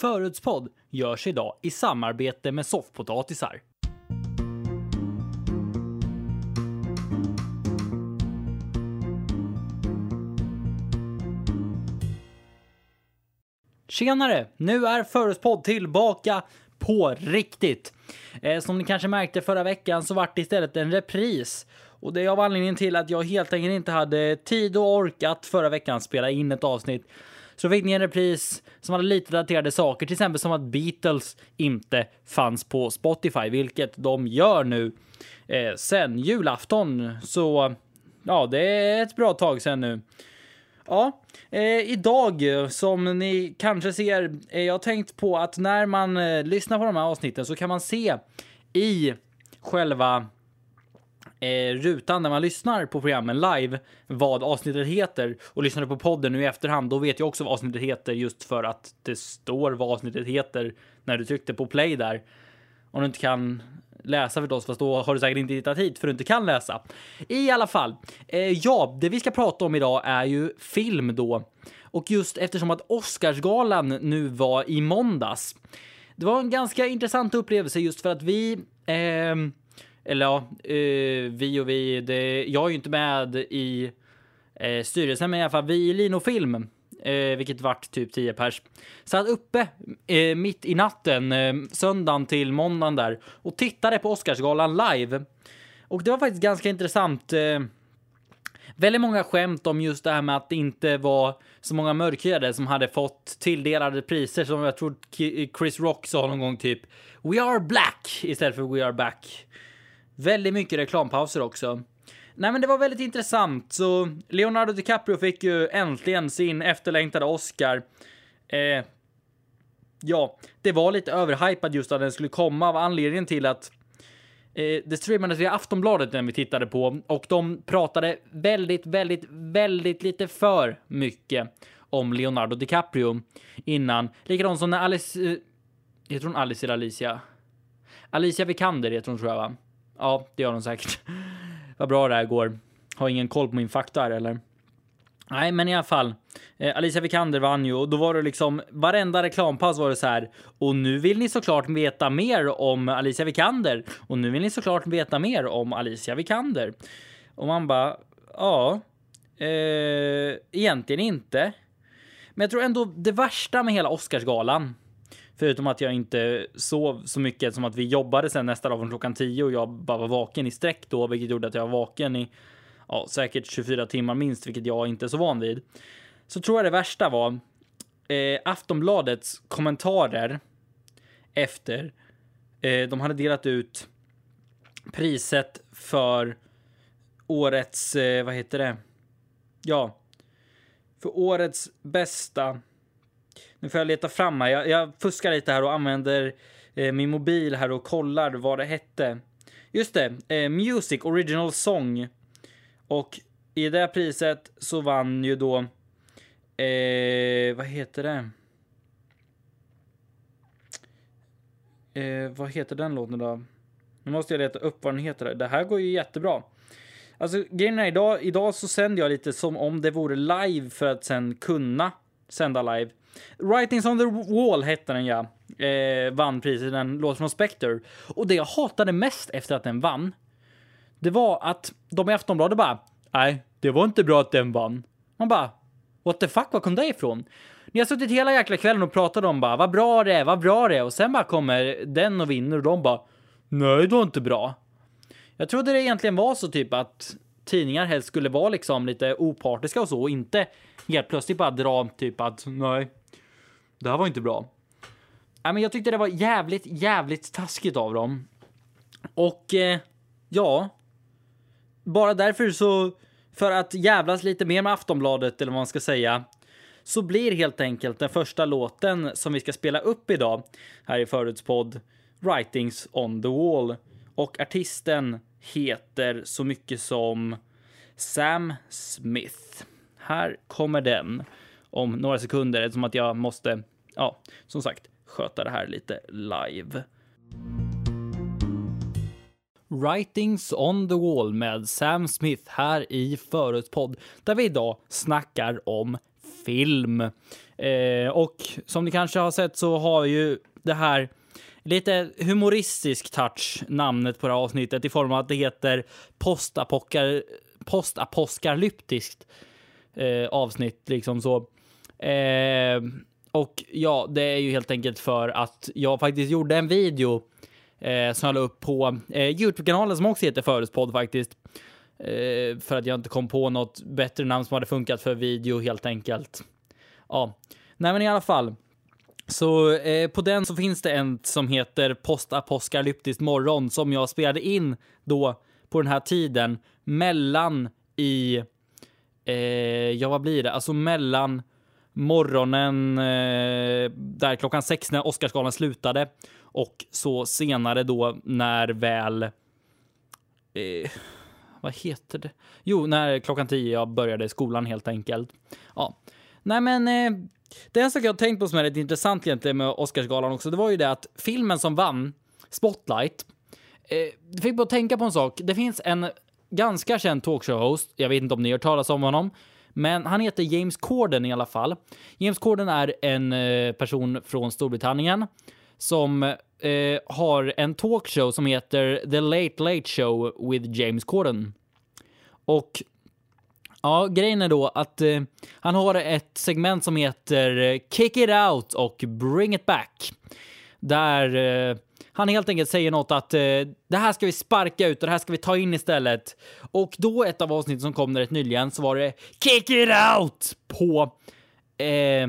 Förutspodd görs idag i samarbete med soffpotatisar. Tjenare! Nu är Förutspodd tillbaka på riktigt. Eh, som ni kanske märkte förra veckan så vart det istället en repris. Och det är av anledningen till att jag helt enkelt inte hade tid och orkat förra veckan spela in ett avsnitt. Så fick ni en repris som hade lite daterade saker, till exempel som att Beatles inte fanns på Spotify, vilket de gör nu eh, sen julafton. Så ja, det är ett bra tag sen nu. Ja, eh, idag som ni kanske ser, eh, jag har tänkt på att när man eh, lyssnar på de här avsnitten så kan man se i själva eh, rutan när man lyssnar på programmen live vad avsnittet heter och lyssnar du på podden nu i efterhand då vet jag också vad avsnittet heter just för att det står vad avsnittet heter när du tryckte på play där. Om du inte kan läsa förstås, fast då har du säkert inte hittat hit för du inte kan läsa. I alla fall, eh, ja, det vi ska prata om idag är ju film då. Och just eftersom att Oscarsgalan nu var i måndags. Det var en ganska intressant upplevelse just för att vi eh, eller ja, eh, vi och vi, det, jag är ju inte med i eh, styrelsen, men i alla fall vi i Linofilm, eh, vilket vart typ 10 pers, satt uppe eh, mitt i natten, eh, söndagen till måndagen där, och tittade på Oscarsgalan live. Och det var faktiskt ganska intressant. Eh, väldigt många skämt om just det här med att det inte var så många mörkhyade som hade fått tilldelade priser som jag tror Chris Rock sa någon gång typ We are black istället för We are back. Väldigt mycket reklampauser också. Nej, men det var väldigt intressant. Så Leonardo DiCaprio fick ju äntligen sin efterlängtade Oscar. Eh, ja, det var lite överhypad just att den skulle komma av anledningen till att eh, det streamades via Aftonbladet när vi tittade på och de pratade väldigt, väldigt, väldigt lite för mycket om Leonardo DiCaprio innan. Likadant som när Alice, eh, heter hon Alice eller Alicia? Alicia Vikander heter hon tror jag va? Ja, det gör de säkert. Vad bra det här går. Har ingen koll på min fakta här eller? Nej, men i alla fall. Eh, Alicia Vikander vann ju och då var det liksom varenda reklampaus var det så här. Och nu vill ni såklart veta mer om Alicia Vikander och nu vill ni såklart veta mer om Alicia Vikander. Och man bara ja, eh, egentligen inte. Men jag tror ändå det värsta med hela Oscarsgalan Förutom att jag inte sov så mycket som att vi jobbade sen nästa dag från klockan 10 och jag bara var vaken i sträck då, vilket gjorde att jag var vaken i ja, säkert 24 timmar minst, vilket jag inte är så van vid. Så tror jag det värsta var eh, Aftonbladets kommentarer efter eh, de hade delat ut priset för årets, eh, vad heter det? Ja, för årets bästa nu får jag leta fram här. Jag, jag fuskar lite här och använder eh, min mobil här och kollar vad det hette. Just det, eh, Music Original Song. Och i det priset så vann ju då, eh, vad heter det? Eh, vad heter den låten då? Nu måste jag leta upp vad den heter. Det här går ju jättebra. Alltså grejen är idag, idag så sänder jag lite som om det vore live för att sen kunna sända live. Writings on the Wall hette den ja. Eh, vann priset, den låt från Spectre. Och det jag hatade mest efter att den vann, det var att de i Aftonbladet bara, nej, det var inte bra att den vann. Man bara, what the fuck, var kom det ifrån? Ni har suttit hela jäkla kvällen och pratat om bara, vad bra det är, vad bra det är. Och sen bara kommer den och vinner och de bara, nej, det var inte bra. Jag trodde det egentligen var så typ att tidningar helst skulle vara liksom lite opartiska och så och inte helt plötsligt bara dra typ att nej, det här var inte bra. Nej, men jag tyckte det var jävligt, jävligt taskigt av dem. Och eh, ja, bara därför så, för att jävlas lite mer med Aftonbladet eller vad man ska säga, så blir helt enkelt den första låten som vi ska spela upp idag här i Förutspodd Writings on the Wall. Och artisten heter så mycket som Sam Smith. Här kommer den om några sekunder eftersom att jag måste, ja, som sagt, sköta det här lite live. Writings on the wall med Sam Smith här i Förutpodd där vi idag snackar om film. Eh, och som ni kanske har sett så har ju det här lite humoristisk touch, namnet på det här avsnittet, i form av att det heter postapokar, postaposkalyptiskt eh, avsnitt, liksom så. Eh, och ja, det är ju helt enkelt för att jag faktiskt gjorde en video eh, som jag la upp på eh, Youtube-kanalen som också heter Förespodd faktiskt. Eh, för att jag inte kom på något bättre namn som hade funkat för video helt enkelt. Ja, nej men i alla fall. Så eh, på den så finns det en som heter Postapokalyptisk morgon som jag spelade in då på den här tiden mellan i, eh, ja vad blir det, alltså mellan morgonen eh, där klockan sex när Oscarsgalan slutade och så senare då när väl, eh, vad heter det? Jo, när klockan tio jag började skolan helt enkelt. Ja, nej men eh, det en sak jag har tänkt på som är lite intressant egentligen med Oscarsgalan också. Det var ju det att filmen som vann, Spotlight, eh, fick mig att tänka på en sak. Det finns en ganska känd talkshow-host, jag vet inte om ni har hört talas om honom, men han heter James Corden i alla fall. James Corden är en eh, person från Storbritannien som eh, har en talkshow som heter The Late Late Show with James Corden. Och ja, grejen är då att eh, han har ett segment som heter eh, Kick It Out och Bring It Back. Där eh, han helt enkelt säger något att eh, det här ska vi sparka ut och det här ska vi ta in istället. Och då ett av avsnitten som kom rätt nyligen så var det Kick It Out på eh,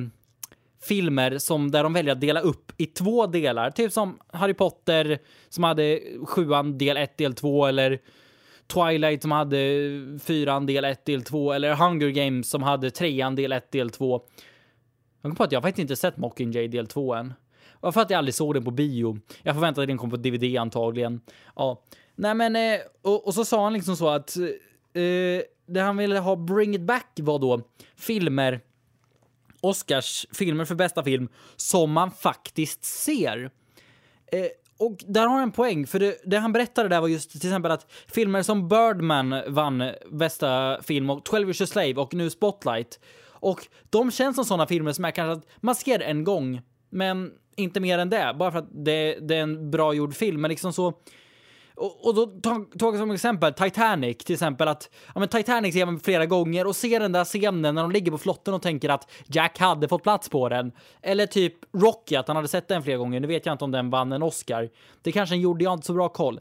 filmer som där de väljer att dela upp i två delar. Typ som Harry Potter som hade sjuan del 1 del 2 eller Twilight som hade fyran del 1 del 2 eller Hunger Games som hade trean del 1 del 2. Jag kom på att jag faktiskt inte sett Mockingjay del 2 än. Varför för att jag aldrig såg den på bio. Jag förväntade att den kom på DVD antagligen. Ja, nej men eh, och, och så sa han liksom så att eh, eh, det han ville ha Bring It Back var då filmer Oscars filmer för bästa film som man faktiskt ser. Eh, och där har han en poäng, för det, det, han berättade där var just till exempel att filmer som Birdman vann bästa film och 12 Years a Slave och nu Spotlight. Och de känns som sådana filmer som är kanske att man ser en gång, men inte mer än det, bara för att det, det är en bra gjord film. Men liksom så och, och då tog jag som exempel Titanic, till exempel att ja, men Titanic ser man flera gånger och ser den där scenen när de ligger på flotten och tänker att Jack hade fått plats på den. Eller typ Rocky, att han hade sett den flera gånger. Nu vet jag inte om den vann en Oscar. Det kanske den gjorde, jag har inte så bra koll.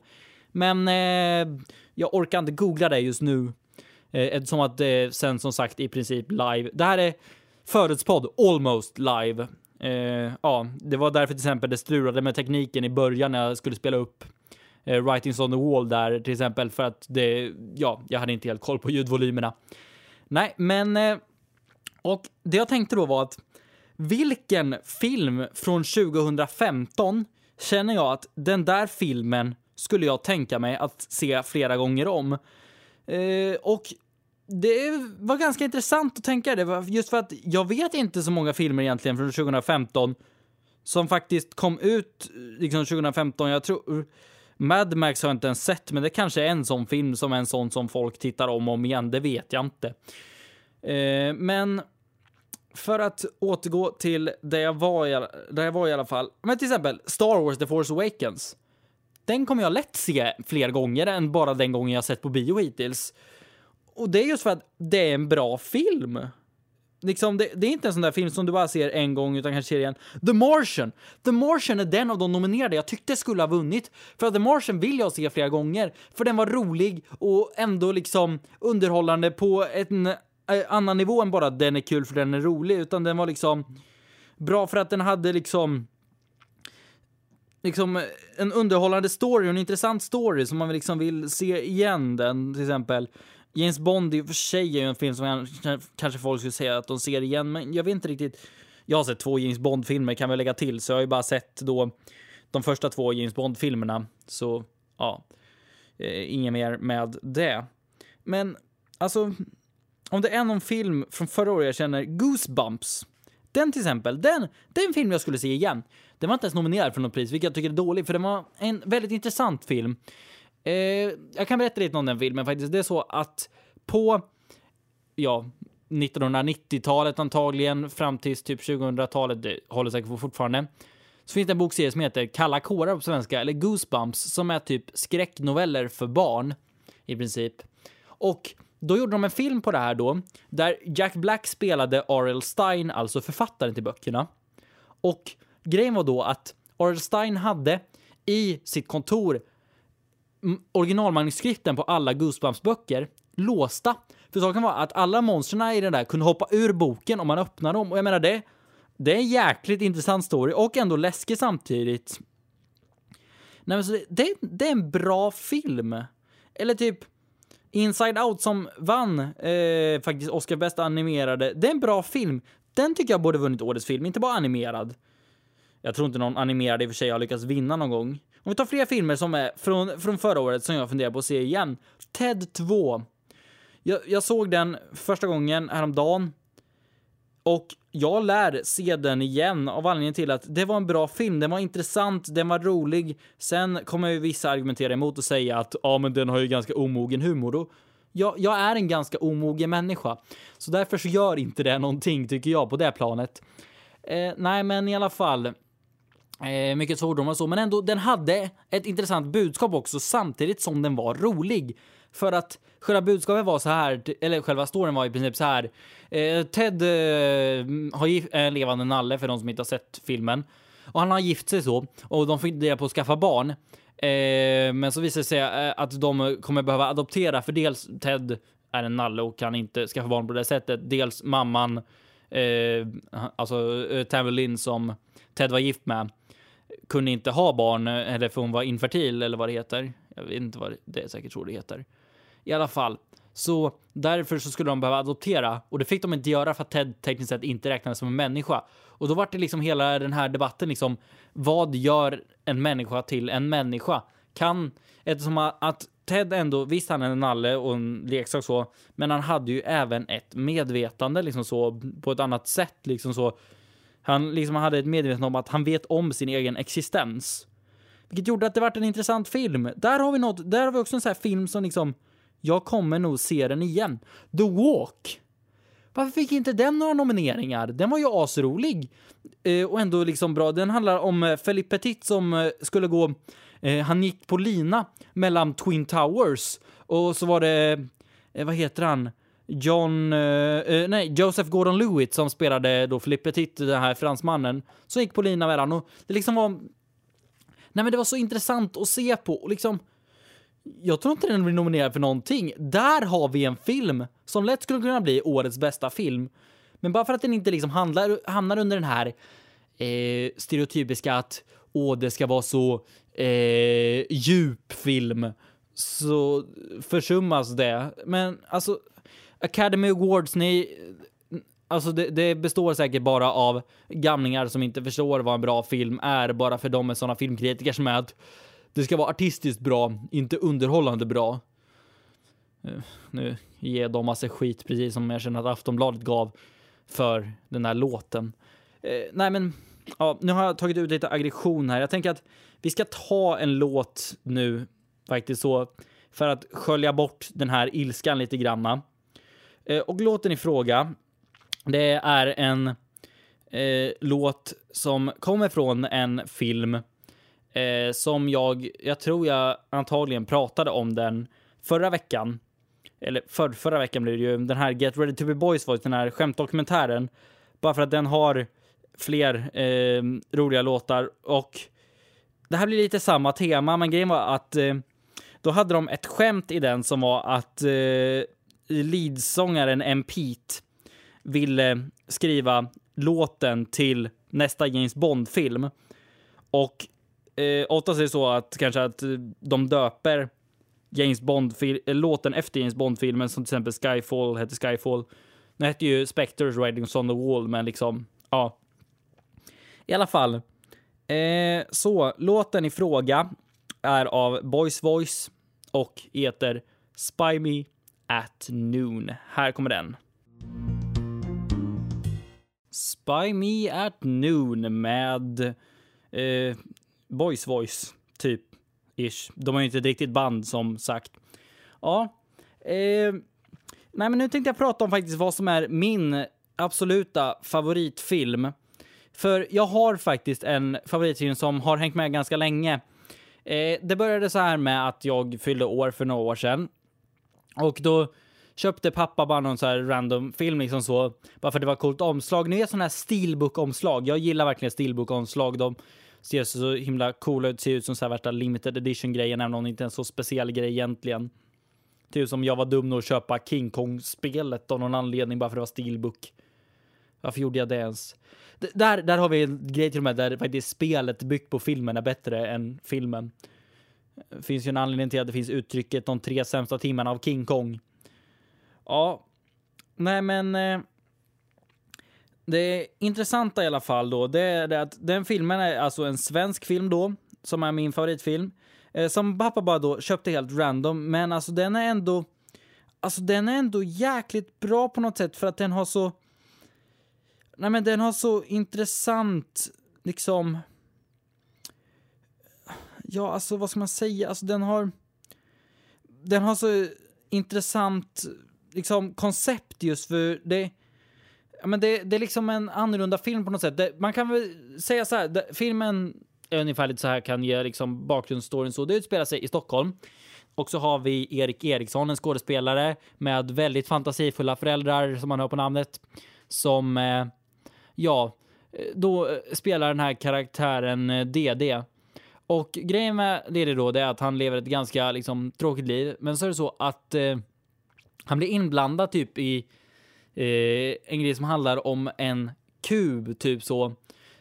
Men eh, jag orkar inte googla det just nu. Eh, eftersom att det sen som sagt i princip live. Det här är Förutspodd Almost live. Eh, ja, det var därför till exempel det strulade med tekniken i början när jag skulle spela upp eh, Writings on the Wall där till exempel för att det, ja, jag hade inte helt koll på ljudvolymerna. Nej, men eh, och det jag tänkte då var att vilken film från 2015 känner jag att den där filmen skulle jag tänka mig att se flera gånger om. Eh, och det var ganska intressant att tänka det, just för att jag vet inte så många filmer egentligen från 2015 som faktiskt kom ut liksom 2015. Jag tror Mad Max har jag inte ens sett, men det kanske är en sån film som är en sån som folk tittar om och om igen. Det vet jag inte. Eh, men för att återgå till där jag var, i, där jag var i alla fall. Men till exempel Star Wars The Force Awakens. Den kommer jag lätt se fler gånger än bara den gången jag sett på bio hittills. Och det är just för att det är en bra film. Liksom, det, det, är inte en sån där film som du bara ser en gång utan kanske ser igen. The Martian! The Martian är den av de nominerade jag tyckte skulle ha vunnit. För att The Martian vill jag se flera gånger. För den var rolig och ändå liksom underhållande på en eh, annan nivå än bara att den är kul för den är rolig. Utan den var liksom bra för att den hade liksom liksom eh, en underhållande story och en intressant story som man liksom vill se igen den till exempel. James Bond i och för sig är ju en film som kanske folk skulle säga att de ser igen, men jag vet inte riktigt. Jag har sett två James Bond-filmer kan vi lägga till, så jag har ju bara sett då de första två James Bond-filmerna. Så ja, eh, inget mer med det. Men alltså, om det är någon film från förra året jag känner Goosebumps. Den till exempel, den, den film jag skulle se igen. Den var inte ens nominerad för något pris, vilket jag tycker är dåligt, för den var en väldigt intressant film. Eh, jag kan berätta lite om den filmen faktiskt. Det är så att på, ja, 1990-talet antagligen fram till typ 2000-talet. Det håller säkert fortfarande. Så finns det en bokserie som heter Kalla kårar på svenska, eller Goosebumps, som är typ skräcknoveller för barn i princip. Och då gjorde de en film på det här då, där Jack Black spelade R.L. Stein, alltså författaren till böckerna. Och grejen var då att R.L. Stein hade i sitt kontor originalmanuskripten på alla Goosebumps-böcker låsta. För saken var att alla monstren i den där kunde hoppa ur boken om man öppnade dem. Och jag menar det, det är en jäkligt intressant story och ändå läskig samtidigt. Nej men så det, det, det är en bra film. Eller typ Inside Out som vann eh, faktiskt Oscar bästa animerade. Det är en bra film. Den tycker jag borde vunnit årets film, inte bara animerad. Jag tror inte någon animerad i och för sig har lyckats vinna någon gång. Om vi tar fler filmer som är från, från förra året som jag funderar på att se igen. Ted 2. Jag, jag såg den första gången häromdagen. Och jag lär se den igen av anledningen till att det var en bra film. Den var intressant, den var rolig. Sen kommer ju vissa argumentera emot och säga att ja, men den har ju ganska omogen humor. Och jag, jag är en ganska omogen människa, så därför så gör inte det någonting tycker jag på det planet. Eh, nej, men i alla fall. Eh, mycket svordomar och så, men ändå, den hade ett intressant budskap också samtidigt som den var rolig. För att själva budskapet var så här, eller själva storyn var i princip så här. Eh, Ted eh, har gift, en levande nalle för de som inte har sett filmen. Och han har gift sig så, och de funderar på att skaffa barn. Eh, men så visar det sig eh, att de kommer behöva adoptera, för dels Ted är en nalle och kan inte skaffa barn på det sättet. Dels mamman, eh, alltså eh, Tammy Lynn som Ted var gift med, kunde inte ha barn, eh, eller för hon var infertil eller vad det heter. Jag vet inte vad det är säkert tror det heter. I alla fall, så därför så skulle de behöva adoptera och det fick de inte göra för att Ted tekniskt sett inte räknades som en människa. Och då var det liksom hela den här debatten liksom, vad gör en människa till en människa? Kan, eftersom att Ted ändå, visst han är en nalle och en leksak så, men han hade ju även ett medvetande liksom så på ett annat sätt liksom så. Han liksom hade ett medvetande om att han vet om sin egen existens. Vilket gjorde att det vart en intressant film. Där har vi något, där har vi också en sån här film som liksom jag kommer nog se den igen. The Walk. Varför fick inte den några nomineringar? Den var ju asrolig. Eh, och ändå liksom bra. Den handlar om eh, Felipe Petit som eh, skulle gå... Eh, han gick på lina mellan Twin Towers. Och så var det... Eh, vad heter han? John... Eh, eh, nej, Joseph Gordon-Lewitt som spelade då Felipe Petit, den här fransmannen. Som gick på lina med. Och det liksom var... Nej men det var så intressant att se på. Och liksom jag tror inte den blir nominerad för någonting. Där har vi en film som lätt skulle kunna bli årets bästa film. Men bara för att den inte liksom handlar, hamnar under den här eh, stereotypiska att åh, det ska vara så eh, djup film så försummas det. Men alltså, Academy Awards, ni, alltså det, det, består säkert bara av gamlingar som inte förstår vad en bra film är, bara för de är sådana filmkritiker som är att det ska vara artistiskt bra, inte underhållande bra. Eh, nu ger de massa skit, precis som jag känner att Aftonbladet gav för den här låten. Eh, nej, men ja, nu har jag tagit ut lite aggression här. Jag tänker att vi ska ta en låt nu, faktiskt så, för att skölja bort den här ilskan lite granna. Eh, och låten i fråga, det är en eh, låt som kommer från en film eh, som jag, jag tror jag antagligen pratade om den förra veckan. Eller för, förra veckan blev det ju den här Get Ready To Be Boys var den här skämtdokumentären. Bara för att den har fler eh, roliga låtar och det här blir lite samma tema, men grejen var att eh, då hade de ett skämt i den som var att eh, leadsångaren M. Pete ville skriva låten till nästa James Bond-film. Och eh, oftast är det så att kanske att eh, de döper James Bond eh, låten efter James Bond-filmen som till exempel Skyfall hette Skyfall. Nu hette ju Spectres Writings on the Wall, men liksom, ja. I alla fall. Eh, så, låten i fråga är av Boys Voice och heter Spy Me at Noon. Här kommer den. Spy Me at Noon med eh, Boys Voice, typ. Ish. De har ju inte ett riktigt band som sagt. Ja. Eh, Nej, men nu tänkte jag prata om faktiskt vad som är min absoluta favoritfilm. För jag har faktiskt en favoritfilm som har hängt med ganska länge. Eh, det började så här med att jag fyllde år för några år sedan. Och då köpte pappa bara någon så här random film liksom så, bara för det var coolt omslag. Ni vet sådana här steelbook-omslag. Jag gillar verkligen steelbook-omslag. De ser så himla coola ut, ser ut som så här värsta limited edition-grejen, även om det inte är en så speciell grej egentligen. Typ som jag var dum nog att köpa King Kong-spelet av någon anledning bara för att det var steelbook. Varför gjorde jag det ens? D där, där har vi en grej till och med där faktiskt spelet byggt på filmen är bättre än filmen. Det finns ju en anledning till att det finns uttrycket de tre sämsta timmarna av King Kong. Ja, nej men. Eh, det intressanta i alla fall då, det är det att den filmen är alltså en svensk film då, som är min favoritfilm. Eh, som pappa bara då köpte helt random, men alltså den är ändå, alltså den är ändå jäkligt bra på något sätt för att den har så, nej men den har så intressant, liksom, ja alltså vad ska man säga, alltså den har, den har så intressant liksom koncept just för det, ja, men det, det är liksom en annorlunda film på något sätt. Det, man kan väl säga så här, det, filmen är ungefär lite så här kan ge liksom bakgrundsstoryn så. Det utspelar sig i Stockholm. Och så har vi Erik Eriksson, en skådespelare med väldigt fantasifulla föräldrar som man hör på namnet. Som, eh, ja, eh, då eh, spelar den här karaktären eh, DD. Och grejen med Lede då, det är att han lever ett ganska liksom tråkigt liv. Men så är det så att eh, han blir inblandad typ i eh, en grej som handlar om en kub, typ så,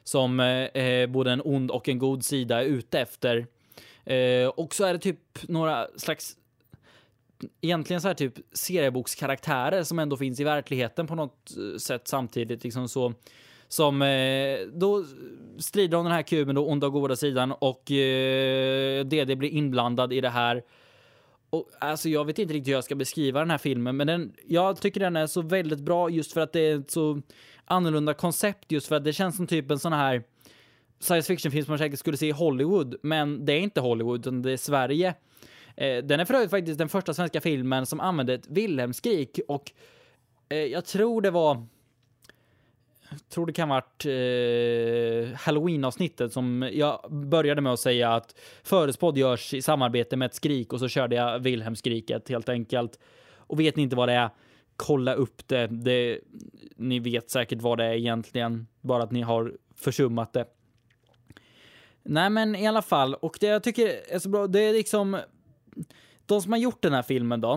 som eh, eh både en ond och en god sida är ute efter. Eh, och så är det typ några slags egentligen så här typ seriebokskaraktärer som ändå finns i verkligheten på något eh, sätt samtidigt liksom så som eh, då strider om den här kuben då onda och goda sidan och eh, DD blir inblandad i det här och, alltså jag vet inte riktigt hur jag ska beskriva den här filmen, men den, jag tycker den är så väldigt bra just för att det är ett så annorlunda koncept, just för att det känns som typ en sån här science fiction-film som man säkert skulle se i Hollywood, men det är inte Hollywood, utan det är Sverige. Eh, den är för övrigt faktiskt den första svenska filmen som använde ett Wilhelmskrik och eh, jag tror det var tror det kan ha varit eh, Halloween-avsnittet som jag började med att säga att Förespådd görs i samarbete med ett skrik och så körde jag Wilhelm-skriket helt enkelt. Och vet ni inte vad det är, kolla upp det. det. Ni vet säkert vad det är egentligen, bara att ni har försummat det. Nej, men i alla fall, och det jag tycker är så bra, det är liksom de som har gjort den här filmen då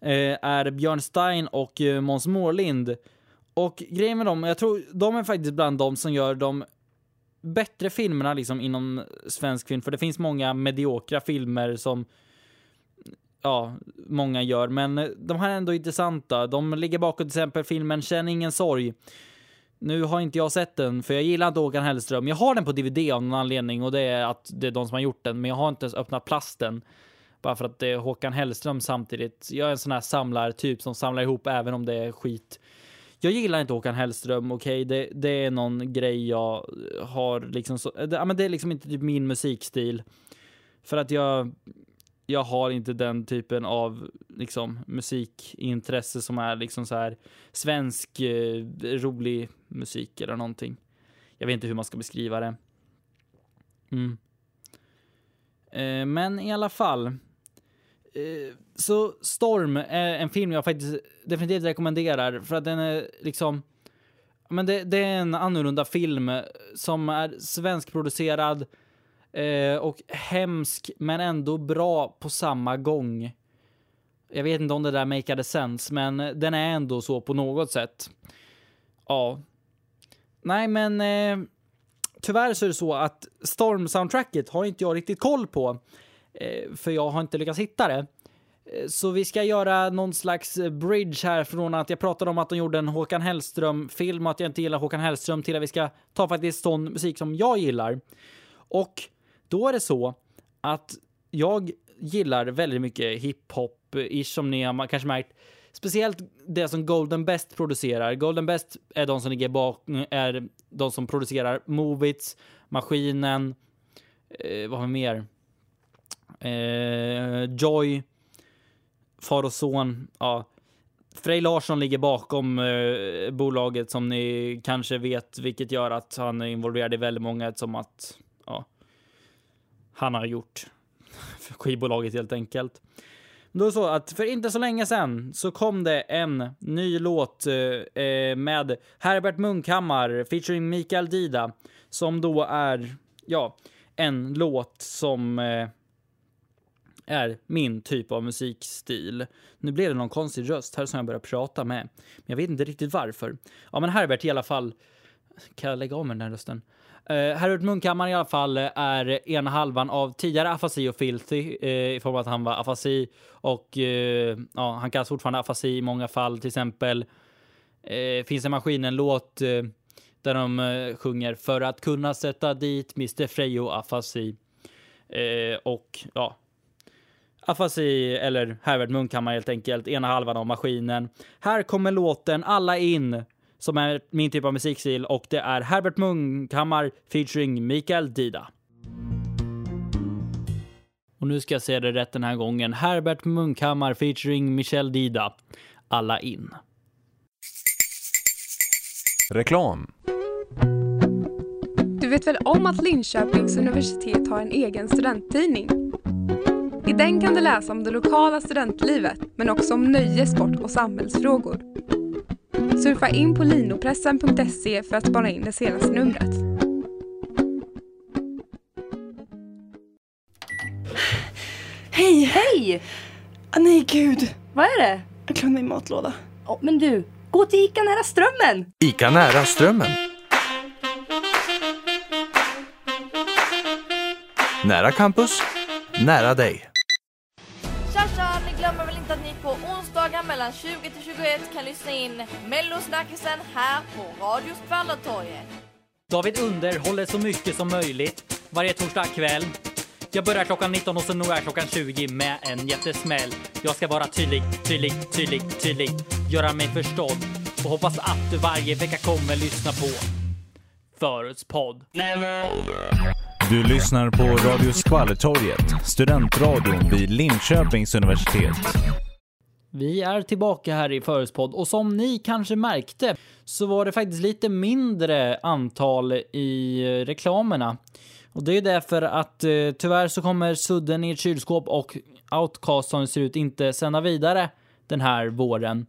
eh, är Björn Stein och eh, Måns Mårlind och grejen med dem, jag tror de är faktiskt bland de som gör de bättre filmerna liksom inom svensk film, för det finns många mediokra filmer som ja, många gör, men eh, de här är ändå intressanta. De ligger bakom till exempel filmen Känn ingen sorg. Nu har inte jag sett den, för jag gillar inte Håkan Hellström. Jag har den på DVD av någon anledning och det är att det är de som har gjort den, men jag har inte ens öppnat plasten. Bara för att det är Håkan Hellström samtidigt. Jag är en sån här samlartyp som samlar ihop även om det är skit jag gillar inte Håkan Hellström, okej, okay? det, det, är någon grej jag har liksom, så, det, men det är liksom inte typ min musikstil. För att jag, jag har inte den typen av liksom musikintresse som är liksom så här svensk eh, rolig musik eller någonting. Jag vet inte hur man ska beskriva det. Mm. Eh, men i alla fall. Eh, så Storm är en film jag faktiskt definitivt rekommenderar för att den är liksom men det, det är en annorlunda film som är svenskproducerad eh, och hemsk men ändå bra på samma gång. Jag vet inte om det där makade sense, men den är ändå så på något sätt. Ja. Nej, men eh, tyvärr så är det så att Storm-soundtracket har inte jag riktigt koll på. Eh, för jag har inte lyckats hitta det. Eh, så vi ska göra någon slags bridge här från att jag pratade om att de gjorde en Håkan Hellström-film och att jag inte gillar Håkan Hellström till att vi ska ta faktiskt sån musik som jag gillar. Och då är det så att jag gillar väldigt mycket hiphop-ish som ni har kanske märkt. Speciellt det som Golden Best producerar. Golden Best är de som ligger bak, är de som producerar Movits, Maskinen, eh, vad har vi mer? Eh, Joy, far och son, ja. Frej Larsson ligger bakom eh, bolaget som ni kanske vet, vilket gör att han är involverad i väldigt många som att ja, han har gjort för skivbolaget helt enkelt. Då så att för inte så länge sedan så kom det en ny låt eh, eh, med Herbert Munkhammar featuring Mikael Dida som då är, ja, en låt som eh, är min typ av musikstil. Nu blev det någon konstig röst här som jag börjar prata med, men jag vet inte riktigt varför. Ja, men Herbert i alla fall. Kan jag lägga om den här rösten? Uh, Herbert Munkhammar i alla fall är ena halvan av tidigare Afasi och Filthy uh, i form av att han var afasi och uh, ja, han kallas fortfarande afasi i många fall. Till exempel finns en maskinen-låt där de sjunger för att kunna sätta dit Mr. Frejo afasi. och ja, afasi eller Herbert Munkhammar helt enkelt, ena halvan av maskinen. Här kommer låten Alla in som är min typ av musikstil och det är Herbert Munkhammar featuring Mikael Dida. Och nu ska jag säga det rätt den här gången. Herbert Munkhammar featuring Michel Dida. Alla in. Reklam. Du vet väl om att Linköpings universitet har en egen studenttidning? Den kan du läsa om det lokala studentlivet men också om nöje, sport och samhällsfrågor. Surfa in på linopressen.se för att spana in det senaste numret. Hej! Hej! Ah, nej, gud. Vad är det? Jag glömde min matlåda. Oh, men du, gå till Ica nära Strömmen! Ica nära Strömmen. Nära campus, nära dig. Glömmer väl inte att ni på onsdagar mellan 20 till 21 kan lyssna in Mellosnackisen här på Radio Skvallertorget. David underhåller så mycket som möjligt varje torsdag kväll. Jag börjar klockan 19 och så når jag klockan 20 med en jättesmäll. Jag ska vara tydlig, tydlig, tydlig, tydlig. Göra mig förstådd och hoppas att du varje vecka kommer lyssna på Förutspodd. Du lyssnar på Radio Skvallertorget, studentradion vid Linköpings universitet. Vi är tillbaka här i Förutspodd och som ni kanske märkte så var det faktiskt lite mindre antal i reklamerna. Och det är därför att eh, tyvärr så kommer Sudden i ett kylskåp och Outcast som det ser ut inte sända vidare den här våren.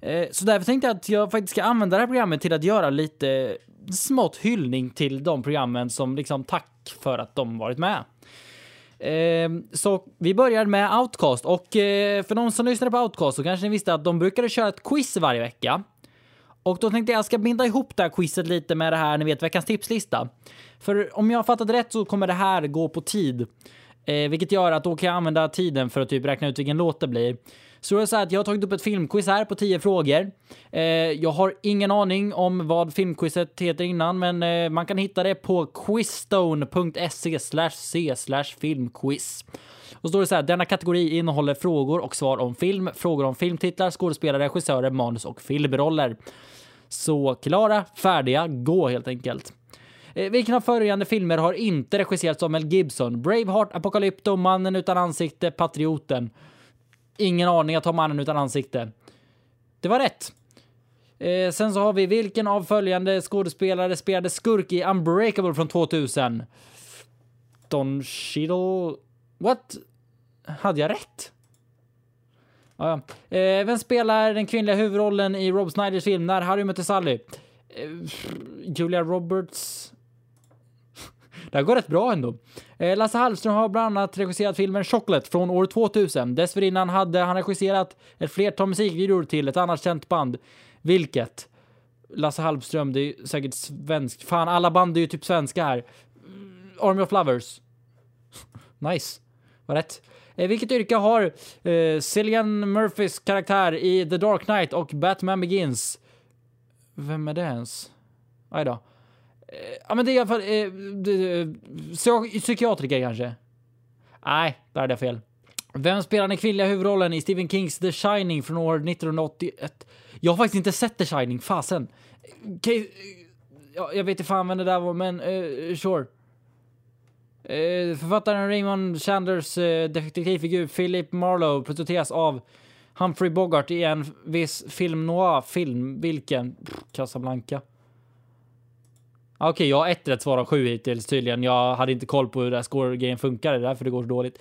Eh, så därför tänkte jag att jag faktiskt ska använda det här programmet till att göra lite smått hyllning till de programmen som liksom tack för att de varit med. Eh, så vi börjar med Outcast och eh, för de som lyssnade på Outcast så kanske ni visste att de brukade köra ett quiz varje vecka. Och då tänkte jag ska binda ihop det här quizet lite med det här, ni vet, veckans tipslista. För om jag har fattat rätt så kommer det här gå på tid. Eh, vilket gör att då kan jag använda tiden för att typ räkna ut vilken låt det blir. Så det är så här att jag har tagit upp ett filmquiz här på 10 frågor. Eh, jag har ingen aning om vad filmquizet heter innan, men eh, man kan hitta det på quizstone.se c filmquiz. Och så står det så här, denna kategori innehåller frågor och svar om film, frågor om filmtitlar, skådespelare, regissörer, manus och filmroller. Så klara, färdiga, gå helt enkelt. Eh, vilken av följande filmer har inte regisserats av Mel Gibson? Braveheart, Apocalypto, Mannen utan ansikte, Patrioten. Ingen aning jag tar Mannen utan ansikte. Det var rätt. Eh, sen så har vi vilken av följande skådespelare spelade skurk i Unbreakable från 2000? Don Cheadle... What? Hade jag rätt? Ah, ja. eh, vem spelar den kvinnliga huvudrollen i Rob Snyders film När Harry mötte Sally? Eh, Julia Roberts? Det här går rätt bra ändå. Eh, Lasse Hallström har bland annat regisserat filmen Chocolate från år 2000. Dessförinnan hade han regisserat ett flertal musikvideor till ett annat känt band. Vilket? Lasse Hallström, det är säkert svenskt. Fan, alla band är ju typ svenska här. Mm, Army of Lovers. Nice. Var rätt. Eh, vilket yrke har eh, Cillian Murphys karaktär i The Dark Knight och Batman Begins? Vem är det ens? Aj då. Eh, ja, men det är i alla fall eh, eh psykiatriker kanske. Nej, där hade jag fel. Vem spelar den kvinnliga huvudrollen i Stephen Kings The Shining från år 1981? Jag har faktiskt inte sett The Shining, fasen. Okay. Eh, ja, jag vet inte fan vem det där var, men uh, sure. Uh, författaren Raymond Chandlers uh, detektivfigur Philip Marlowe porträtteras av Humphrey Bogart i en viss film noir-film. Vilken? Pff, Casablanca. Okej, Okej, jag har ett rätt svar av sju hittills tydligen. Jag hade inte koll på hur det här score-grejen funkar, det är därför det går så dåligt.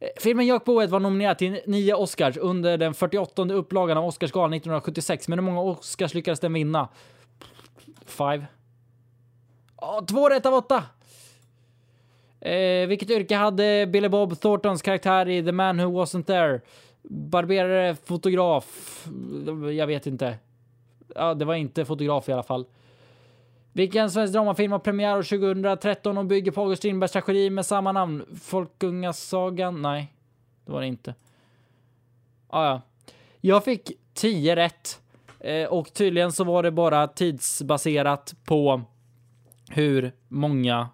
Eh, filmen Jack Boet var nominerad till nio Oscars under den 48 upplagan av Oscarsgalan 1976. Men hur många Oscars lyckades den vinna? Five. Oh, två rätt av åtta. Eh, vilket yrke hade Billy Bob Thorntons karaktär i The Man Who Wasn't There? Barberare, fotograf? Jag vet inte. Ja, det var inte fotograf i alla fall. Vilken svensk dramafilm har premiär år 2013 och bygger på August Strindbergs tragedi med samma namn? Folkungasagan? Nej, det var det inte. Ah, ja. Jag fick 10 rätt. Eh, och tydligen så var det bara tidsbaserat på hur många...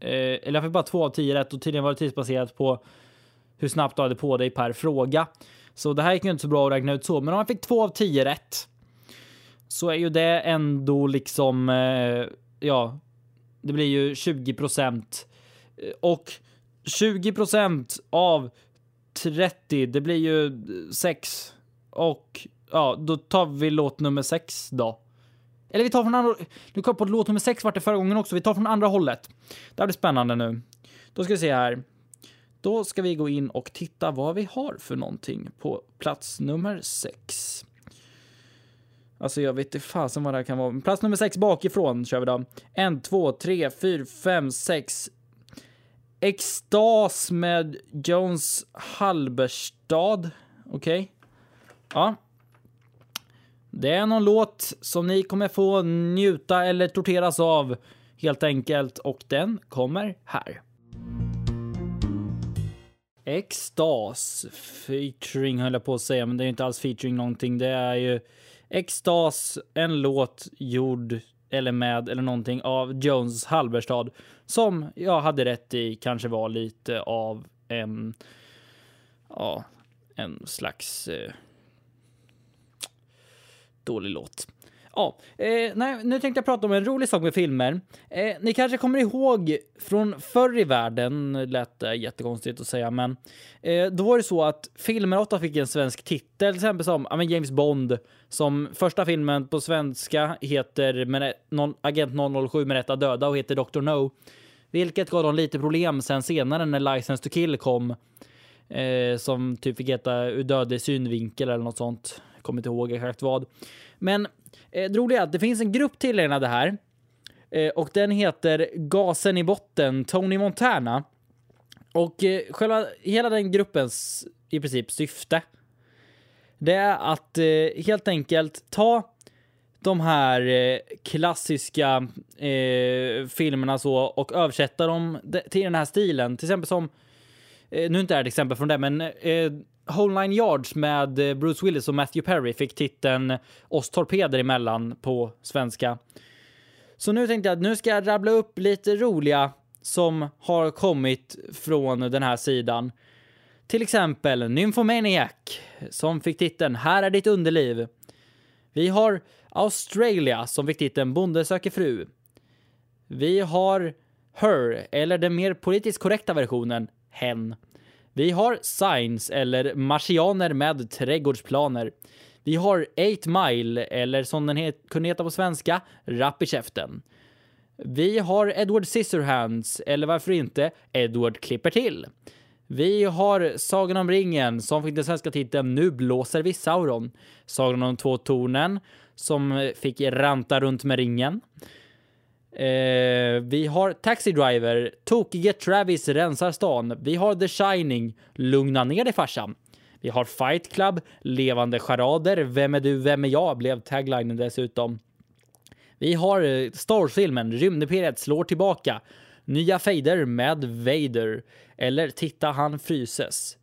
Eh, eller jag fick bara två av 10 rätt och tydligen var det tidsbaserat på hur snabbt du hade på dig per fråga. Så det här gick ju inte så bra att räkna ut så, men om man fick två av 10 rätt så är ju det ändå liksom, eh, ja, det blir ju 20 procent. Eh, och 20 procent av 30, det blir ju 6. Och ja, då tar vi låt nummer 6 då. Eller vi tar från andra, nu kom jag på låt nummer 6 vart det förra gången också. Vi tar från andra hållet. Det här blir spännande nu. Då ska vi se här. Då ska vi gå in och titta vad vi har för någonting på plats nummer 6. Alltså jag vet inte fasen vad det här kan vara. Plats nummer sex bakifrån kör vi då. En, två, tre, fyra, fem, sex. Extas med Jones Halberstad. Okej. Okay. Ja. Det är någon låt som ni kommer få njuta eller torteras av helt enkelt och den kommer här. Extas featuring höll jag på att säga, men det är inte alls featuring någonting. Det är ju Extas, en låt gjord eller med eller någonting av Jones Halberstad som jag hade rätt i kanske var lite av en, ja, en slags eh, dålig låt. Ja, eh, nej, nu tänkte jag prata om en rolig sak med filmer. Eh, ni kanske kommer ihåg från förr i världen, lät det jättekonstigt att säga, men eh, då var det så att filmer ofta fick en svensk titel, till exempel som ja, men James Bond, som första filmen på svenska heter med, non, Agent 007 med rätta döda och heter Dr. No. Vilket gav dem lite problem sen senare när License to Kill kom. Eh, som typ fick heta Ur dödlig synvinkel eller något sånt. Kommer inte ihåg exakt vad. Men eh, det roliga är att det finns en grupp tillägnad det här. Eh, och den heter Gasen i botten, Tony Montana. Och eh, själva, hela den gruppens i princip syfte. Det är att eh, helt enkelt ta de här eh, klassiska eh, filmerna så och översätta dem till den här stilen. Till exempel som, eh, nu är inte det här ett exempel från det, men eh, Whole Nine Yards med eh, Bruce Willis och Matthew Perry fick titeln Oss torpeder emellan på svenska. Så nu tänkte jag att nu ska jag rabbla upp lite roliga som har kommit från den här sidan. Till exempel Nymphomaniac som fick titeln Här är ditt underliv. Vi har Australia som fick titeln Bonde söker fru. Vi har Her, eller den mer politiskt korrekta versionen, Hen. Vi har Signs, eller Marsianer med trädgårdsplaner. Vi har 8 Mile, eller som den het, kunde heta på svenska, Rapp i käften. Vi har Edward Scissorhands, eller varför inte Edward klipper till. Vi har Sagan om ringen som fick den svenska titeln Nu blåser vi Sauron. Sagan om de två tornen som fick ranta runt med ringen. Eh, vi har Taxi Driver, Tokige Travis rensar stan. Vi har The Shining, Lugna ner dig farsan. Vi har Fight Club, Levande charader, Vem är du, vem är jag? blev taglinen dessutom. Vi har eh, Star Wars-filmen Rymdimperiet slår tillbaka. Nya fejder med Vader. Eller Titta han fryses.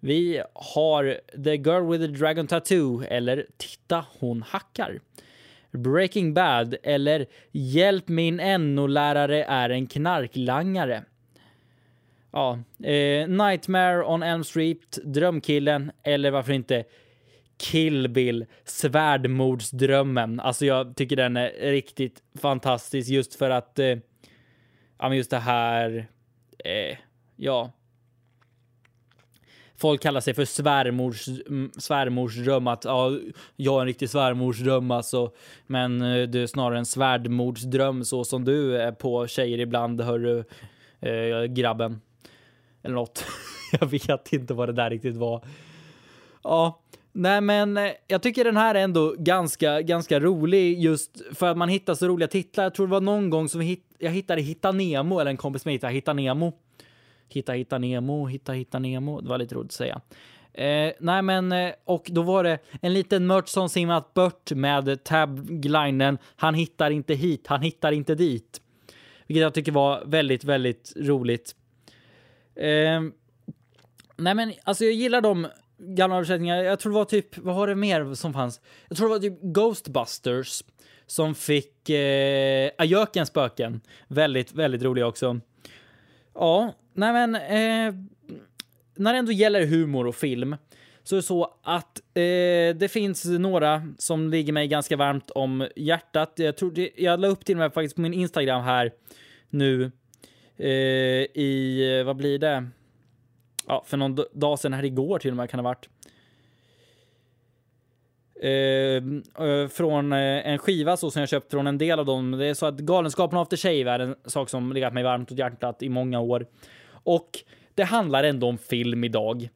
Vi har The Girl with the Dragon Tattoo eller Titta hon hackar. Breaking Bad eller Hjälp min NO-lärare är en knarklangare. Ja, eh, Nightmare on Elm Street, Drömkillen eller varför inte Kill Bill, Svärdmordsdrömmen. Alltså jag tycker den är riktigt fantastisk just för att, eh, ja men just det här, eh, ja folk kallar sig för svärmors, svärmorsdröm, att ja, jag är en riktig svärmorsdröm alltså. Men eh, du är snarare en svärdmordsdröm så som du är på tjejer ibland, hörru, eh, grabben. Eller något. jag vet inte vad det där riktigt var. Ja, nej men eh, jag tycker den här är ändå ganska, ganska rolig just för att man hittar så roliga titlar. Jag tror det var någon gång som jag hittade Hitta Nemo, eller en kompis med hittade Hitta Nemo. Hitta Hitta Nemo, Hitta Hitta Nemo. Det var lite roligt att säga. Eh, nej men, eh, och då var det en liten mört som simmat bort med taglinen Han hittar inte hit, han hittar inte dit. Vilket jag tycker var väldigt, väldigt roligt. Eh, nej men, alltså jag gillar de gamla översättningarna. Jag tror det var typ, vad var det mer som fanns? Jag tror det var typ Ghostbusters som fick eh, Ajökens spöken. Väldigt, väldigt rolig också. Ja, nej men eh, när det ändå gäller humor och film så är det så att eh, det finns några som ligger mig ganska varmt om hjärtat. Jag tror det, jag la upp till och med faktiskt på min Instagram här nu eh, i, vad blir det? Ja, för någon dag sedan här igår till och med kan det ha varit. Eh, eh, från eh, en skiva så som jag köpt från en del av dem. Det är så att Galenskapen After Shave är en sak som legat mig varmt och hjärtat i många år. Och det handlar ändå om film idag.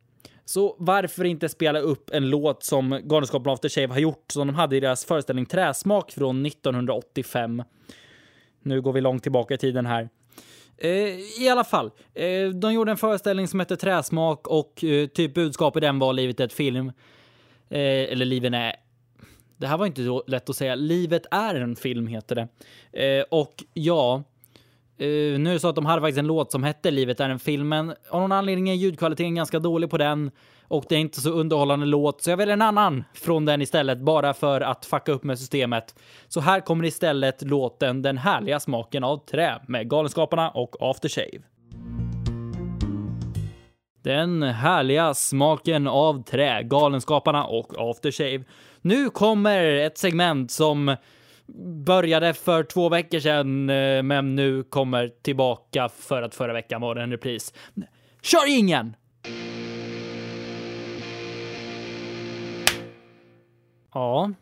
Så varför inte spela upp en låt som Galenskapen After Shave har gjort som de hade i deras föreställning Träsmak från 1985. Nu går vi långt tillbaka i tiden här. Eh, I alla fall, eh, de gjorde en föreställning som hette Träsmak och eh, typ budskapet i den var livet är ett film. Eh, eller liven är... Det här var inte så lätt att säga. Livet är en film heter det. Eh, och ja, eh, nu är det så att de hade faktiskt en låt som hette Livet är en film, men av någon anledning är ljudkvaliteten ganska dålig på den och det är inte så underhållande låt, så jag väljer en annan från den istället, bara för att fucka upp med systemet. Så här kommer istället låten Den härliga smaken av trä med Galenskaparna och Aftershave. Den härliga smaken av trä, Galenskaparna och Aftershave. Nu kommer ett segment som började för två veckor sedan, eh, men nu kommer tillbaka för att förra veckan var det en repris. Kör ingen! Ja,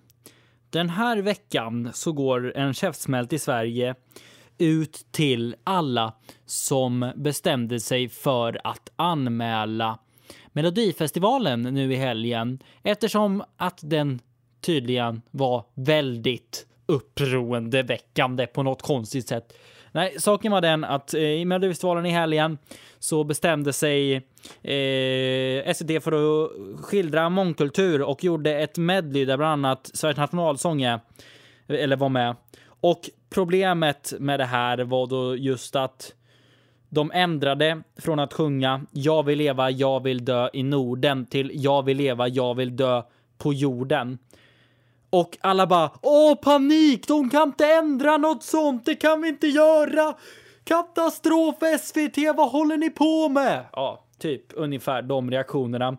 den här veckan så går en käftsmält i Sverige ut till alla som bestämde sig för att anmäla Melodifestivalen nu i helgen eftersom att den tydligen var väldigt upproendeväckande på något konstigt sätt. Nej, saken var den att eh, i Melodifestivalen i helgen så bestämde sig eh, SVT för att skildra mångkultur och gjorde ett medley där bland annat Sveriges nationalsång är, eller var med. Och problemet med det här var då just att de ändrade från att sjunga “Jag vill leva, jag vill dö i Norden” till “Jag vill leva, jag vill dö på jorden”. Och alla bara Åh, panik! De kan inte ändra något sånt! Det kan vi inte göra! Katastrof SVT, vad håller ni på med? Ja, typ ungefär de reaktionerna.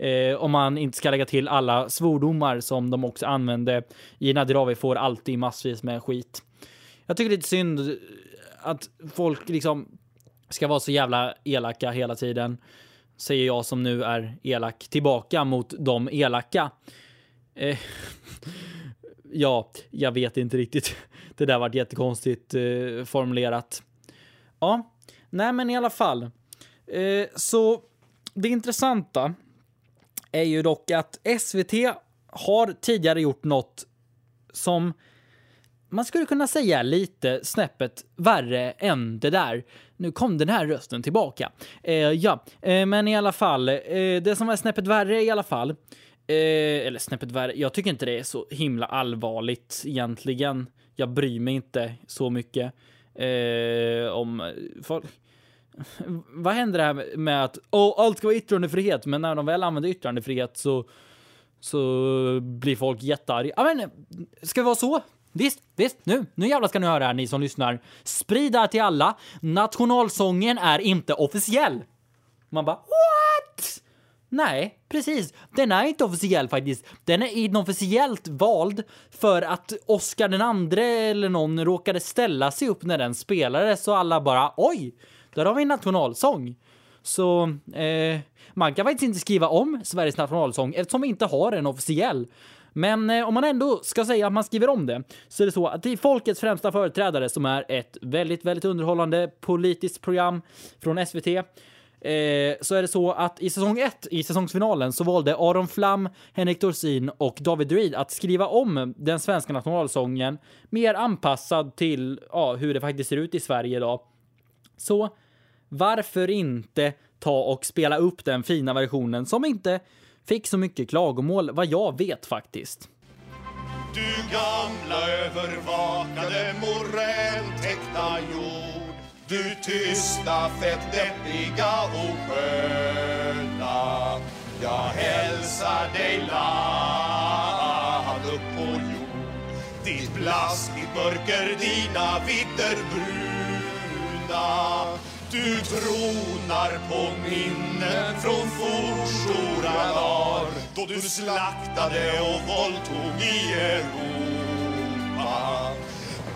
Eh, om man inte ska lägga till alla svordomar som de också använde Gina Dirawi får alltid massvis med skit. Jag tycker det är lite synd att folk liksom ska vara så jävla elaka hela tiden. Säger jag som nu är elak tillbaka mot de elaka. Eh, ja, jag vet inte riktigt. Det där vart jättekonstigt eh, formulerat. Ja, nej men i alla fall. Eh, så det intressanta är ju dock att SVT har tidigare gjort något som man skulle kunna säga lite snäppet värre än det där. Nu kom den här rösten tillbaka. Eh, ja, eh, men i alla fall, eh, det som var snäppet värre i alla fall Eh, eller snäppet värre. Jag tycker inte det är så himla allvarligt egentligen. Jag bryr mig inte så mycket eh, om folk. Vad händer det här med att oh, allt ska vara yttrandefrihet, men när de väl använder yttrandefrihet så så blir folk jättearga. Ja, men ska det vara så? Visst, visst, nu, nu jävlar ska ni höra här ni som lyssnar. Sprid det här till alla. Nationalsången är inte officiell. Man bara what? Nej, precis. Den är inte officiell faktiskt. Den är inofficiellt vald för att Oscar den andre eller någon råkade ställa sig upp när den spelades så alla bara oj, där har vi en nationalsång. Så eh, man kan faktiskt inte skriva om Sveriges nationalsång eftersom vi inte har en officiell. Men eh, om man ändå ska säga att man skriver om det så är det så att i Folkets främsta företrädare som är ett väldigt, väldigt underhållande politiskt program från SVT Eh, så är det så att i säsong 1, i säsongsfinalen, så valde Aron Flam, Henrik Dorsin och David Druid att skriva om den svenska nationalsången mer anpassad till ja, hur det faktiskt ser ut i Sverige idag. Så varför inte ta och spela upp den fina versionen som inte fick så mycket klagomål, vad jag vet faktiskt. Du gamla övervakade moräntäckta jord. Du tysta, fett deppiga och sköna Jag hälsar dig land upp på jord. Ditt blask, ditt mörker, dina vidder bruna du tronar på minnen från fornstora dagar då du slaktade och våldtog i Europa.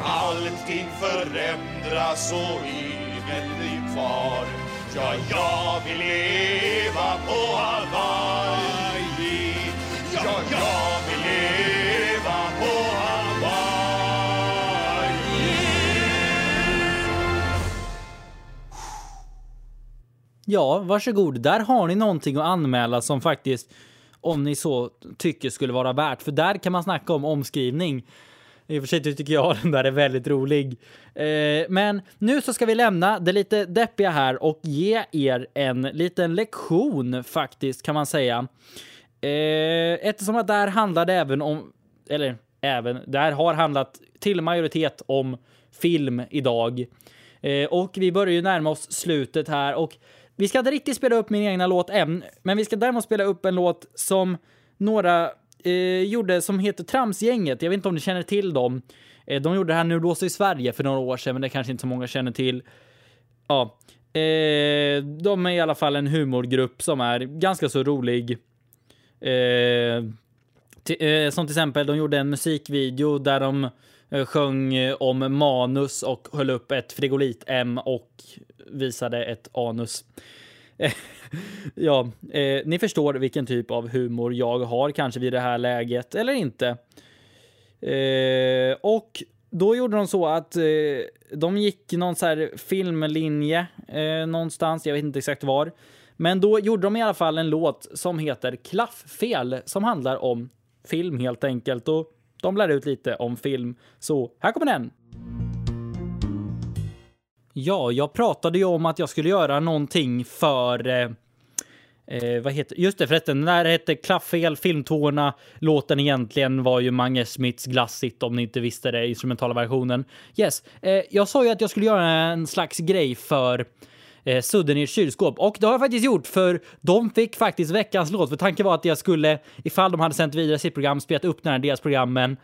Allting förändras och inget blir kvar. Ja, jag vill leva på Hawaii. Ja, jag Ja, varsågod. Där har ni någonting att anmäla som faktiskt, om ni så tycker, skulle vara värt. För där kan man snacka om omskrivning. I och för sig tycker jag den där är väldigt rolig. Eh, men nu så ska vi lämna det lite deppiga här och ge er en liten lektion faktiskt kan man säga. Eh, eftersom att där handlade även om, eller även, där har handlat till majoritet om film idag. Eh, och vi börjar ju närma oss slutet här och vi ska inte riktigt spela upp min egna låt än, men vi ska däremot spela upp en låt som några eh, gjorde som heter Tramsgänget. Jag vet inte om ni känner till dem. Eh, de gjorde det här Nu blåser i Sverige för några år sedan, men det kanske inte så många känner till. Ja, eh, de är i alla fall en humorgrupp som är ganska så rolig. Eh, eh, som till exempel, de gjorde en musikvideo där de eh, Eh, sjöng eh, om manus och höll upp ett frigolit-M och visade ett anus. ja, eh, ni förstår vilken typ av humor jag har kanske vid det här läget, eller inte. Eh, och då gjorde de så att eh, de gick någon så här filmlinje eh, någonstans, jag vet inte exakt var. Men då gjorde de i alla fall en låt som heter Klafffel som handlar om film helt enkelt. Och de lär ut lite om film. Så här kommer den! Ja, jag pratade ju om att jag skulle göra någonting för... Eh, eh, vad heter Just det förresten, den där hette Klaffel, Filmtårna. Låten egentligen var ju Mange Smiths Glassigt om ni inte visste det, instrumentala versionen. Yes, eh, jag sa ju att jag skulle göra en slags grej för eh, Sudden i ett kylskåp. Och det har jag faktiskt gjort, för de fick faktiskt veckans låt. För tanken var att jag skulle, ifall de hade sänt vidare sitt program, spelat upp den här deras program. Men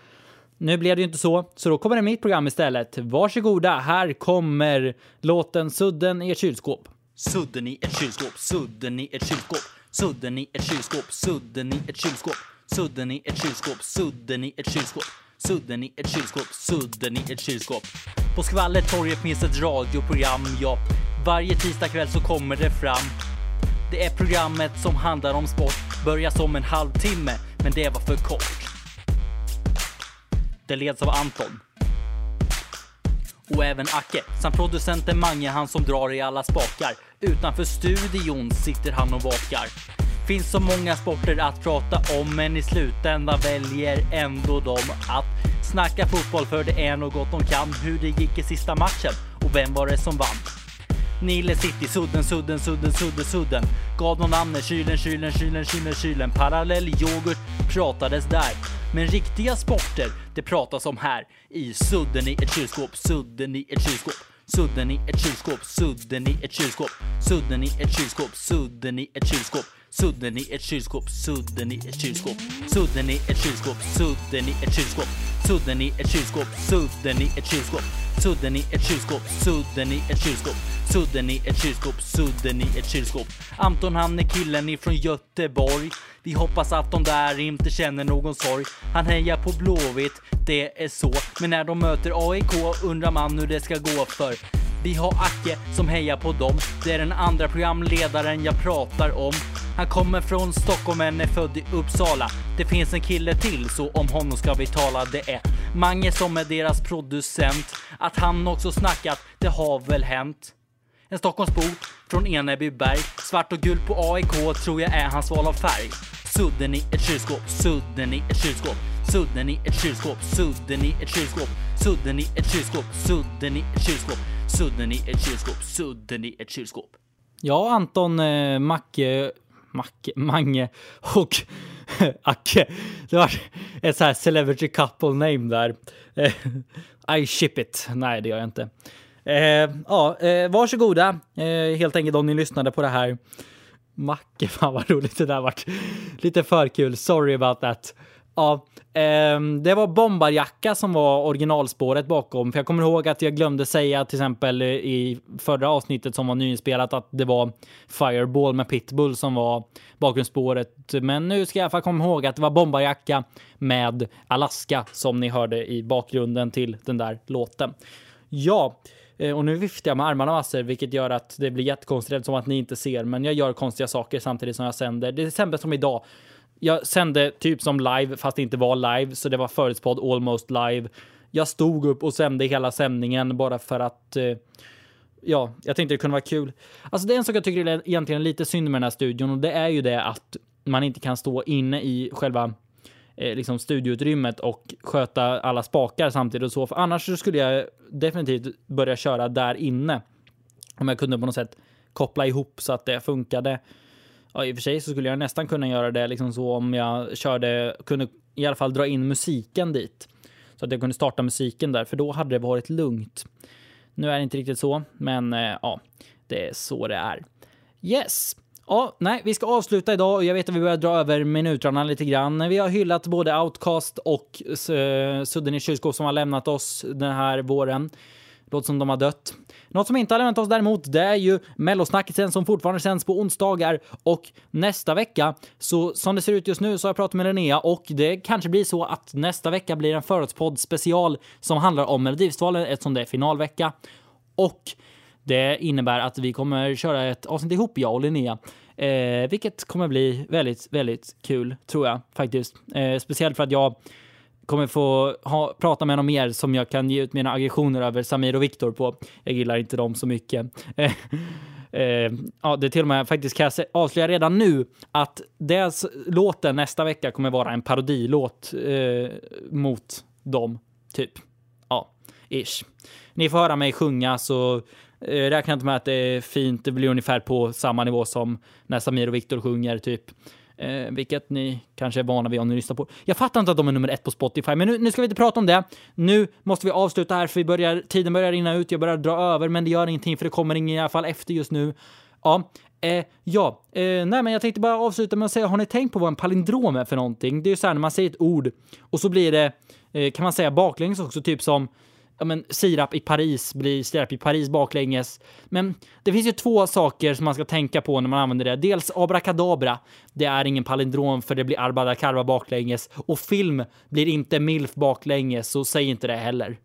Nu blev det ju inte så, så då kommer det mitt program istället. Varsågoda, här kommer låten Sudden i ett kylskåp. Sudden i ett kylskåp, sudden i ett kylskåp, sudden i ett kylskåp, sudden i ett kylskåp, sudden i ett kylskåp, sudden i ett kylskåp, sudden i ett kylskåp, sudden i ett kylskåp. På Skvallertorget finns ett radioprogram, ja. Varje tisdagkväll så kommer det fram. Det är programmet som handlar om sport, börjar som en halvtimme, men det var för kort. Det leds av Anton. Och även Acke, samt producenten Mange, han som drar i alla spakar. Utanför studion sitter han och vakar. Finns så många sporter att prata om, men i slutändan väljer ändå de att snacka fotboll för det är något de kan. Hur det gick i sista matchen och vem var det som vann? Nile City, sudden, sudden, sudden, sudden, sudden. Gav de namnet kylen, kylen, kylen, kylen, kylen. Parallell yoghurt pratades där. Men riktiga sporter, det pratas om här. I sudden i ett kylskåp, sudden i ett kylskåp. Sudden i ett kylskåp, sudden i ett kylskåp. Sudden i ett kylskåp, sudden i ett kylskåp. Sudden i ett kylskåp, sudden i ett kylskåp. Sudden i ett kylskåp, sudden i ett kylskåp. Sudden i ett kylskåp, sudden i ett kylskåp. Sudden i ett kylskåp, sudden i ett kylskåp. Sudden i ett kylskåp, sudden i ett kylskåp. Anton han är killen ifrån Göteborg. Vi hoppas att de där inte känner någon sorg. Han hejar på Blåvitt, det är så. Men när de möter AIK undrar man hur det ska gå för Vi har Acke som hejar på dem. Det är den andra programledaren jag pratar om. Han kommer från Stockholm men är född i Uppsala. Det finns en kille till, så om honom ska vi tala. Det är Mange som är deras producent. Att han också snackat, det har väl hänt. En Stockholmsbo från Enebyberg. Svart och gult på AIK tror jag är hans val av färg. Sudden i ett kylskåp, sudden i ett kylskåp, sudden i ett kylskåp, sudden i ett kylskåp, sudden i ett kylskåp, sudden i ett kylskåp, sudden i ett kylskåp, sudden i ett kylskåp. Ja, Anton eh, Macke, Macke, Mange och Acke. Det var ett så här celebrity couple name där. Eh, I ship it. Nej, det gör jag inte. Eh, ja, eh, varsågoda eh, helt enkelt om ni lyssnade på det här. Macke, fan vad roligt det där vart. Lite för kul. Sorry about that. Ja, Ehm, det var Bombarjacka som var originalspåret bakom. För jag kommer ihåg att jag glömde säga till exempel i förra avsnittet som var nyinspelat att det var Fireball med Pitbull som var bakgrundsspåret. Men nu ska jag i alla fall komma ihåg att det var Bombarjacka med Alaska som ni hörde i bakgrunden till den där låten. Ja, eh, och nu viftar jag med armarna massor, vilket gör att det blir jättekonstigt som att ni inte ser. Men jag gör konstiga saker samtidigt som jag sänder. Det är till exempel som idag. Jag sände typ som live, fast det inte var live, så det var förutspådd almost live. Jag stod upp och sände hela sändningen bara för att eh, ja, jag tänkte det kunde vara kul. Alltså det är en sak jag tycker är egentligen lite synd med den här studion och det är ju det att man inte kan stå inne i själva eh, liksom studioutrymmet och sköta alla spakar samtidigt och så. För annars så skulle jag definitivt börja köra där inne. Om jag kunde på något sätt koppla ihop så att det funkade. Ja, i och för sig så skulle jag nästan kunna göra det liksom så om jag körde, kunde i alla fall dra in musiken dit. Så att jag kunde starta musiken där, för då hade det varit lugnt. Nu är det inte riktigt så, men eh, ja, det är så det är. Yes. Ja, nej, vi ska avsluta idag och jag vet att vi börjar dra över minuterna lite grann. Vi har hyllat både Outcast och eh, Sudden i kylskåp som har lämnat oss den här våren. Låter som de har dött. Något som inte har lämnat oss däremot, det är ju mellosnackisen som fortfarande sänds på onsdagar och nästa vecka, så som det ser ut just nu så har jag pratat med Linnea och det kanske blir så att nästa vecka blir en förutspodd special som handlar om Melodifestivalen eftersom det är finalvecka. Och det innebär att vi kommer köra ett avsnitt ihop, jag och Linnea. Eh, vilket kommer bli väldigt, väldigt kul, tror jag faktiskt. Eh, speciellt för att jag kommer få ha, prata med någon mer som jag kan ge ut mina aggressioner över Samir och Viktor på. Jag gillar inte dem så mycket. Eh, eh, ja, det till och med faktiskt kan jag avslöja redan nu att deras låten nästa vecka kommer vara en parodilåt eh, mot dem, typ. Ja, ish. Ni får höra mig sjunga så eh, räkna inte med att det är fint. Det blir ungefär på samma nivå som när Samir och Viktor sjunger, typ. Eh, vilket ni kanske är vana vid om ni lyssnar på. Jag fattar inte att de är nummer ett på Spotify, men nu, nu ska vi inte prata om det. Nu måste vi avsluta här för vi börjar, tiden börjar rinna ut. Jag börjar dra över, men det gör ingenting för det kommer ingen i alla fall efter just nu. Ja, eh, ja, eh, nej, men jag tänkte bara avsluta med att säga, har ni tänkt på vad en palindrom är för någonting? Det är ju så här när man säger ett ord och så blir det, eh, kan man säga baklänges också, typ som ja, men, sirap i Paris blir sirap i Paris baklänges. Men det finns ju två saker som man ska tänka på när man använder det. Dels abrakadabra. Det är ingen palindrom för det blir arbadakarva baklänges. Och film blir inte milf baklänges, så säg inte det heller.